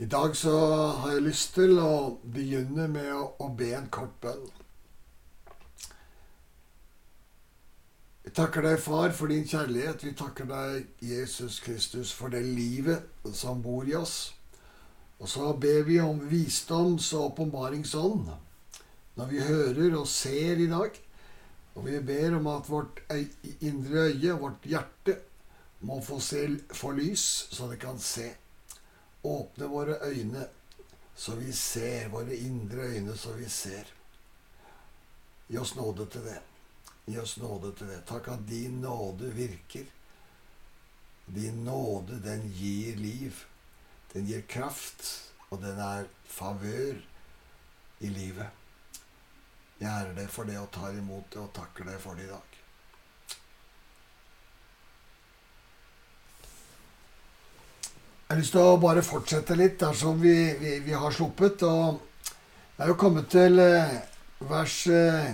I dag så har jeg lyst til å begynne med å, be en kort bønn. Vi takker deg, Far, for din kjærlighet. Vi takker deg, Jesus Kristus, for det livet som bor i oss. Og så ber vi om visdoms- og åpenbaringsånd når vi hører og ser i dag. Og vi ber om at vårt indre øye, vårt hjerte, må få, se, få lys, så det kan se. Åpne våre øyne så vi ser, våre indre øyne så vi ser. Gi oss nåde til det. Gi oss nåde til det. Takk at din nåde virker. Din nåde, den gir liv. Den gir kraft, og den er favør i livet. Jeg ærer deg for det og tar imot det og takker deg for det i dag. Jeg har lyst til å bare fortsette litt dersom vi, vi, vi har sluppet. Og jeg er jo kommet til eh, vers eh,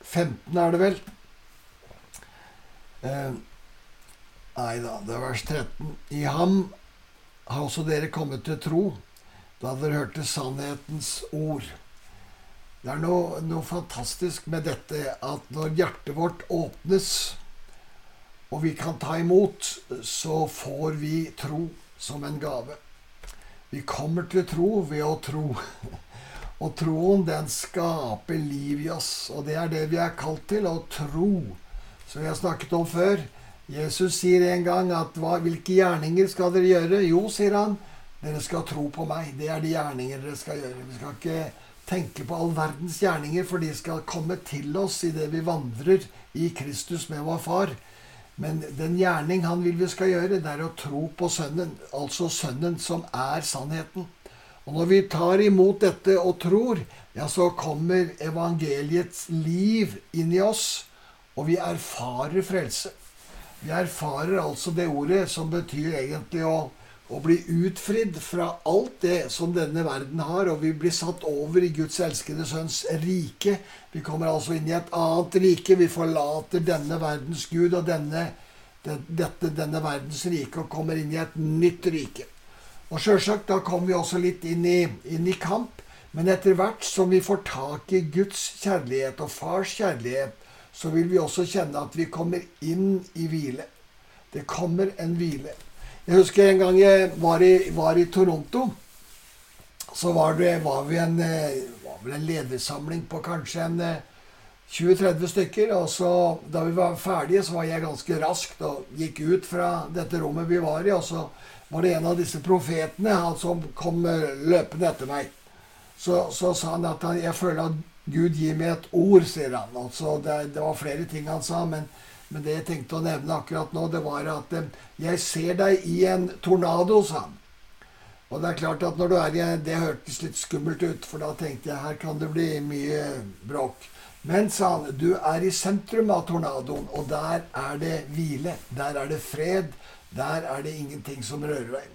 15, er det vel? Eh, nei da, det er vers 13. I ham har også dere kommet til tro, da dere hørte sannhetens ord. Det er noe, noe fantastisk med dette at når hjertet vårt åpnes og vi kan ta imot, så får vi tro som en gave. Vi kommer til tro ved å tro. Og troen, den skaper liv i oss. Og det er det vi er kalt til, å tro. Som vi har snakket om før. Jesus sier en gang at hva, hvilke gjerninger skal dere gjøre? Jo, sier han, dere skal tro på meg. Det er de gjerninger dere skal gjøre. Vi skal ikke tenke på all verdens gjerninger, for de skal komme til oss idet vi vandrer i Kristus med vår Far. Men den gjerning han vil vi skal gjøre, det er å tro på Sønnen. Altså Sønnen som er sannheten. Og når vi tar imot dette og tror, ja, så kommer evangeliets liv inn i oss, og vi erfarer frelse. Vi erfarer altså det ordet som betyr egentlig å å bli utfridd fra alt det som denne verden har, og vi blir satt over i Guds elskede sønns rike. Vi kommer altså inn i et annet rike. Vi forlater denne verdens Gud og denne, dette, denne verdens rike og kommer inn i et nytt rike. Og sjølsagt, da kommer vi også litt inn i, inn i kamp. Men etter hvert som vi får tak i Guds kjærlighet og fars kjærlighet, så vil vi også kjenne at vi kommer inn i hvile. Det kommer en hvile. Jeg husker en gang jeg var i, var i Toronto. Så var, det, var vi en, eh, var vel en ledersamling på kanskje en 20-30 eh, stykker. Og så, da vi var ferdige, så var jeg ganske raskt og gikk ut fra dette rommet vi var i. Og så var det en av disse profetene han som kom eh, løpende etter meg. Så, så sa han at han, jeg føler at Gud gir meg et ord, sier han. Altså, det, det var flere ting han sa. men men det jeg tenkte å nevne akkurat nå, det var at eh, jeg ser deg i en tornado, sa han. Og det er klart at når du er i Det hørtes litt skummelt ut, for da tenkte jeg her kan det bli mye bråk. Men, sa han, du er i sentrum av tornadoen, og der er det hvile. Der er det fred. Der er det ingenting som rører deg.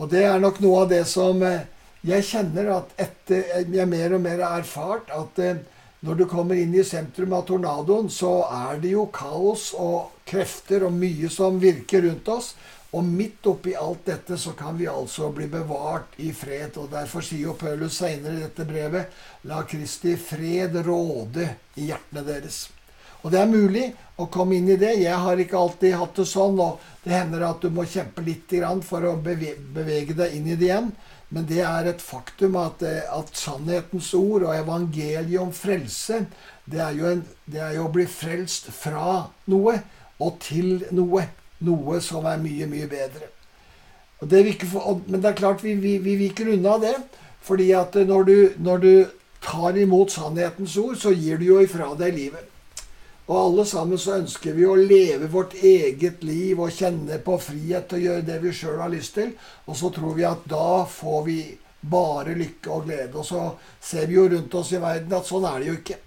Og det er nok noe av det som eh, jeg kjenner at etter jeg mer og mer har erfart at eh, når du kommer inn i sentrum av tornadoen, så er det jo kaos og krefter og mye som virker rundt oss. Og midt oppi alt dette så kan vi altså bli bevart i fred. Og derfor sier jo Paulus senere i dette brevet La Kristi fred råde i hjertene deres. Og det er mulig å komme inn i det. Jeg har ikke alltid hatt det sånn, og det hender at du må kjempe litt for å bevege deg inn i det igjen. Men det er et faktum at, eh, at sannhetens ord og evangeliet om frelse, det er, en, det er, jo å bli frelst fra noe og til noe. Noe som er mye, mye bedre. Det for, men det er klart vi, vi, vi, viker unna det. fordi at når du, når du tar imot sannhetens ord, så gir du jo ifra deg livet. Og alle sammen så ønsker vi å leve vårt eget liv og kjenne på frihet å gjøre det vi sjøl har lyst til. Og så tror vi at da får vi bare lykke og glede. Og så ser vi jo rundt oss i verden at sånn er det jo ikke.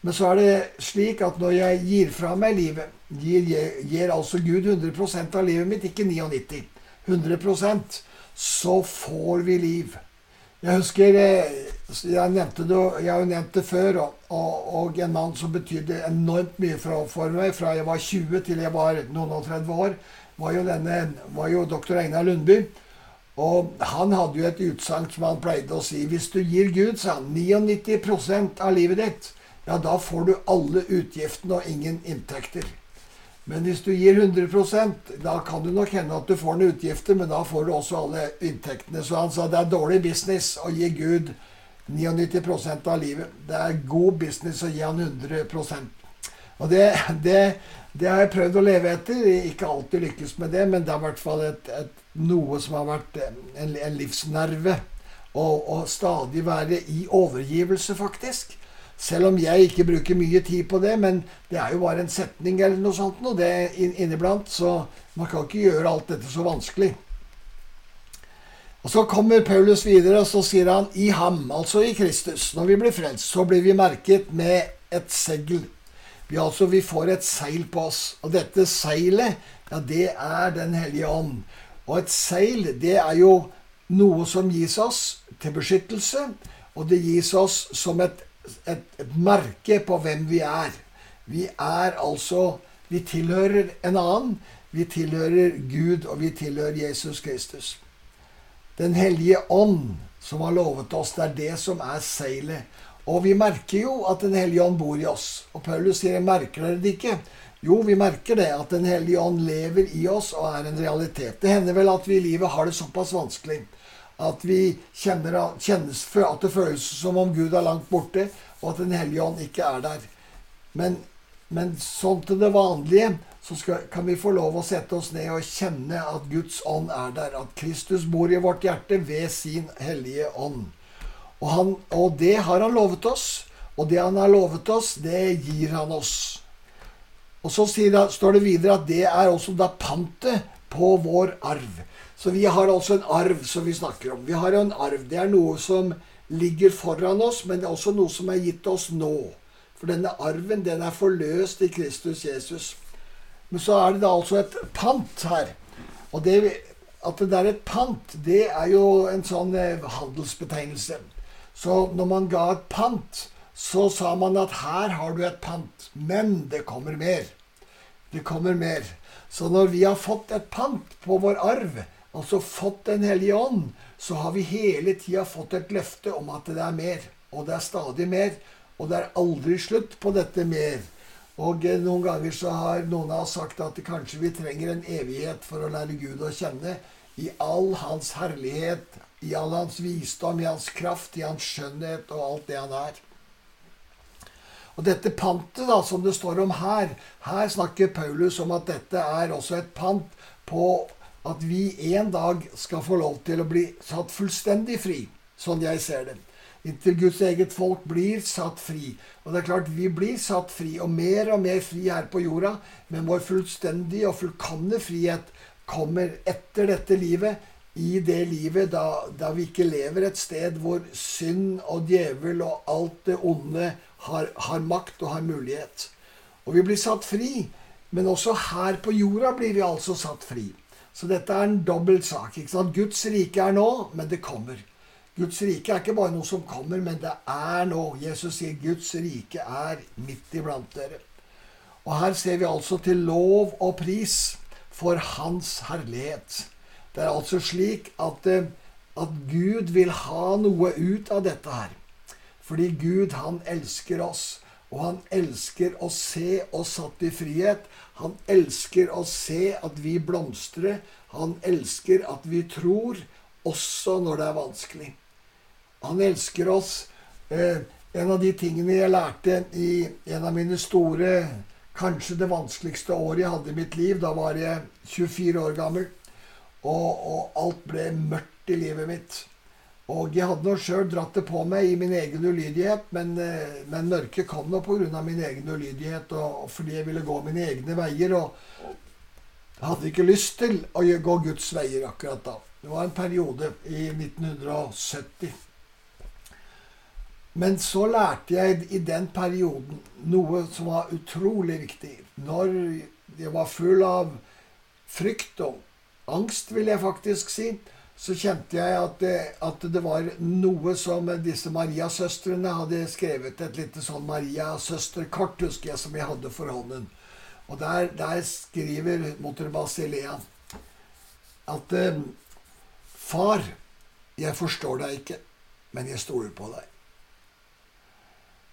Men så er det slik at når jeg gir fra meg livet, gir, gir altså Gud 100% av livet mitt, ikke 99 100% så får vi liv. Jeg husker eh, Jeg nevnte det, jeg har jo nevnt det før. Og, og, en mann som betydde enormt mye for, for, meg fra jeg var 20 til jeg var noen og 30 år, var jo, denne, var jo doktor Einar Lundby. Og han hadde jo et utsagn som han pleide å si. Hvis du gir Gud, sa han, 99% av livet ditt, ja, da får du alle utgiftene og ingen inntekter. Men hvis du gir 100% da kan det nok hende at du får noen utgifter, men da får du også alle inntektene. Så han sa det er dårlig business å gi Gud 99% av livet. Det er god business å gi han 100% Og det, det, det, har jeg prøvd å leve etter. Ikke alltid lykkes med det, men det er i hvert fall et, et, noe som har vært en, en livsnerve. Å stadig være i overgivelse, faktisk. Selv om jeg ikke bruker mye tid på det, men det er jo bare en setning eller noe sånt og det inniblant. Så man kan ikke gjøre alt dette så vanskelig. Og Så kommer Paulus videre, og så sier han i ham, altså i Kristus, når vi blir frelst, så blir vi merket med et segl. Vi, altså, vi får et seil på oss. Og dette seilet, ja, det er Den hellige ånd. Og et seil, det er jo noe som gis oss til beskyttelse, og det gis oss som et et, et merke på hvem vi er. Vi er altså Vi tilhører en annen. Vi tilhører Gud, og vi tilhører Jesus Kristus. Den hellige ånd som har lovet oss, det er det som er seilet. Og vi merker jo at Den hellige ånd bor i oss. Og Paulus sier, 'Merker dere det ikke?' Jo, vi merker det, at Den hellige ånd lever i oss og er en realitet. Det hender vel at vi i livet har det såpass vanskelig at vi kjenner, at det føles som om Gud er langt borte, og at Den hellige ånd ikke er der. Men, men sånn til det vanlige så skal, kan vi få lov å sette oss ned og kjenne at Guds ånd er der. At Kristus bor i vårt hjerte ved sin hellige ånd. Og, han, og det har han lovet oss. Og det han har lovet oss, det gir han oss. Og så står det videre at det er også da pantet på vår arv. Så vi har altså en arv som vi snakker om. Vi har jo en arv. Det er noe som ligger foran oss, men det er også noe som er gitt oss nå. For denne arven, den er forløst i Kristus Jesus. Men så er det da altså et pant her. Og det, at det er et pant, det er jo en sånn eh, handelsbetegnelse. Så når man ga et pant, så sa man at her har du et pant. Men det kommer mer. Det kommer mer. Så når vi har fått et pant på vår arv, altså fått Den hellige ånd, så har vi hele tida fått et løfte om at det er mer. Og det er stadig mer. Og det er aldri slutt på dette mer. Og eh, noen ganger så har noen av oss sagt at kanskje vi trenger en evighet for å lære Gud å kjenne. I all hans herlighet, i all hans visdom, i hans kraft, i hans skjønnhet og alt det han er. Og dette pantet da, som det står om her Her snakker Paulus om at dette er også et pant på at vi en dag skal få lov til å bli satt fullstendig fri, sånn jeg ser det. Inntil Guds eget folk blir satt fri. Og det er klart, vi blir satt fri, og mer og mer fri her på jorda. Men vår fullstendige og fullkomne frihet kommer etter dette livet. I det livet da, da vi ikke lever et sted hvor synd og djevel og alt det onde har, har makt og har mulighet. Og vi blir satt fri. Men også her på jorda blir vi altså satt fri. Så dette er en dobbelt sak. Guds rike er nå, men det kommer. Guds rike er ikke bare noe som kommer, men det er nå. Jesus sier Guds rike er midt iblant dere. Og her ser vi altså til lov og pris for Hans herlighet. Det er altså slik at, eh, at Gud vil ha noe ut av dette her. Fordi Gud, han elsker oss. Og han elsker å se oss satt i frihet. Han elsker å se at vi blomstrer. Han elsker at vi tror, også når det er vanskelig. Han elsker oss. Eh, en av de tingene jeg lærte i en av mine store Kanskje det vanskeligste året jeg hadde i mitt liv. Da var jeg 24 år gammel. Og, og alt ble mørkt i livet mitt. Og jeg hadde nå sjøl dratt det på meg i min egen ulydighet, men, eh, men mørket kom nå pga. min egen ulydighet og fordi jeg ville gå mine egne veier. Og hadde ikke lyst til å gå Guds veier akkurat da. Det var en periode i 1970. Men så lærte jeg i den perioden noe som var utrolig viktig. Når jeg var full av frykt og angst, vil jeg faktisk si så kjente jeg at det, at det var noe som disse Maria-søstrene hadde skrevet. Et lite sånn Maria-søsterkort, husker jeg, som jeg hadde for hånden. Og der, der skriver motor Basilea at eh, Far, jeg forstår deg ikke, men jeg stoler på deg.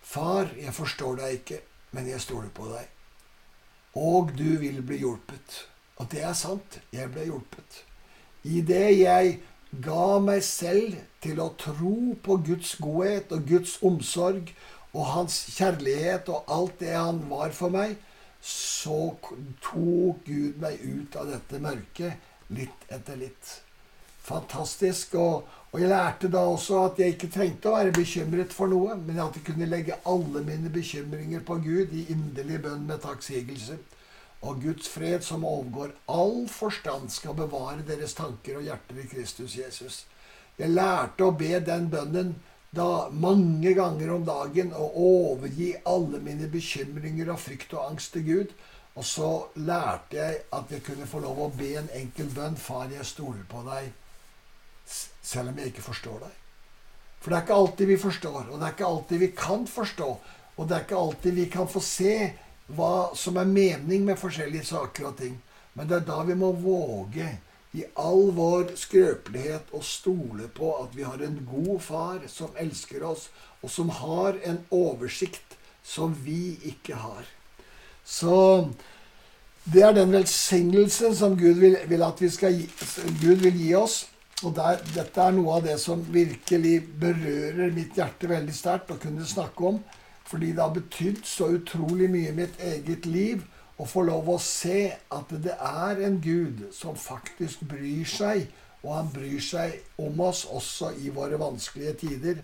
Far, jeg forstår deg ikke, men jeg stoler på deg. Og du vil bli hjulpet. Og det er sant. Jeg ble hjulpet. I det jeg ga meg selv til å tro på Guds godhet og Guds omsorg og hans kjærlighet og alt det han var for meg, så tok Gud meg ut av dette mørket litt etter litt. Fantastisk. Og, og, jeg lærte da også at jeg ikke trengte å være bekymret for noe, men at jeg kunne legge alle mine bekymringer på Gud i inderlig bønn med takksigelse. Og Guds fred, som overgår all forstand, skal bevare deres tanker og hjerter i Kristus Jesus. Jeg lærte å be den bønnen da mange ganger om dagen og overgi alle mine bekymringer og frykt og angst til Gud. Og så lærte jeg at jeg kunne få lov å be en enkel bønn. Far, jeg stoler på deg, selv om jeg ikke forstår deg. For det er ikke alltid vi forstår, og det er ikke alltid vi kan forstå. Og det er ikke alltid vi kan få se hva som er mening med forskjellige saker og ting. Men det er da vi må våge i all vår skrøpelighet å stole på at vi har en god far som elsker oss, og som har en oversikt som vi ikke har. Så det er den velsignelsen som Gud vil, vil at vi skal gi, Gud vil gi oss. Og der, dette er noe av det som virkelig berører mitt hjerte veldig sterkt å kunne snakke om. Fordi det har betydd så utrolig mye i mitt eget liv å få lov å se at det er en Gud som faktisk bryr seg, og han bryr seg om oss også i våre vanskelige tider.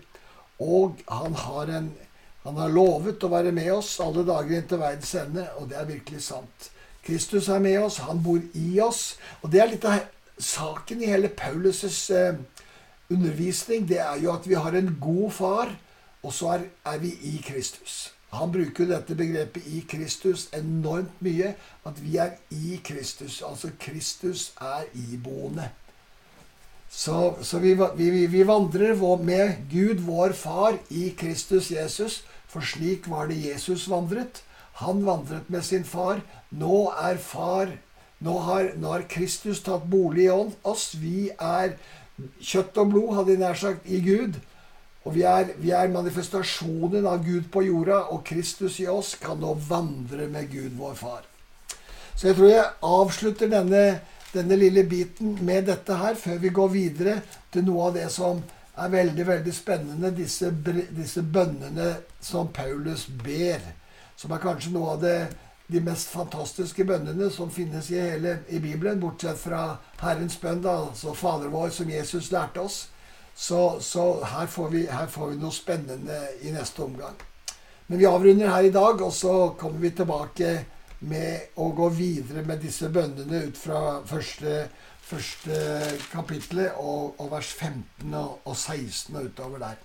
Og han har, en, han har lovet å være med oss alle dager inntil verdens ende, og det er virkelig sant. Kristus er med oss, han bor i oss. Og det er litt av saken i hele Paulus' eh, undervisning. Det er jo at vi har en god far, og så er, er vi i Kristus. Han bruker dette begrepet i Kristus enormt mye. At vi er i Kristus. Altså Kristus er iboende. Så, så vi, vi, vi, vandrer med Gud, vår Far, i Kristus Jesus. For slik var det Jesus vandret. Han vandret med sin far. Nå er far Nå har, nå har Kristus tatt bolig i oss. Vi er kjøtt og blod, hadde jeg nær sagt, i Gud. Og vi er, vi er, manifestasjonen av Gud på jorda, og Kristus i oss kan nå vandre med Gud, vår Far. Så jeg tror jeg avslutter denne, denne lille biten med dette her, før vi går videre til noe av det som er veldig veldig spennende, disse, disse bønnene som Paulus ber. Som er kanskje noe av det, de mest fantastiske bønnene som finnes i, hele, i Bibelen, bortsett fra Herrens bønn, da, altså Fader vår, som Jesus lærte oss. Så, så her, får vi, her, får vi, noe spennende i neste omgang. Men vi avrunder her i dag, og så kommer vi tilbake med å gå videre med disse bønnene ut fra første, første kapittelet og, og vers 15 og, og 16 og utover der.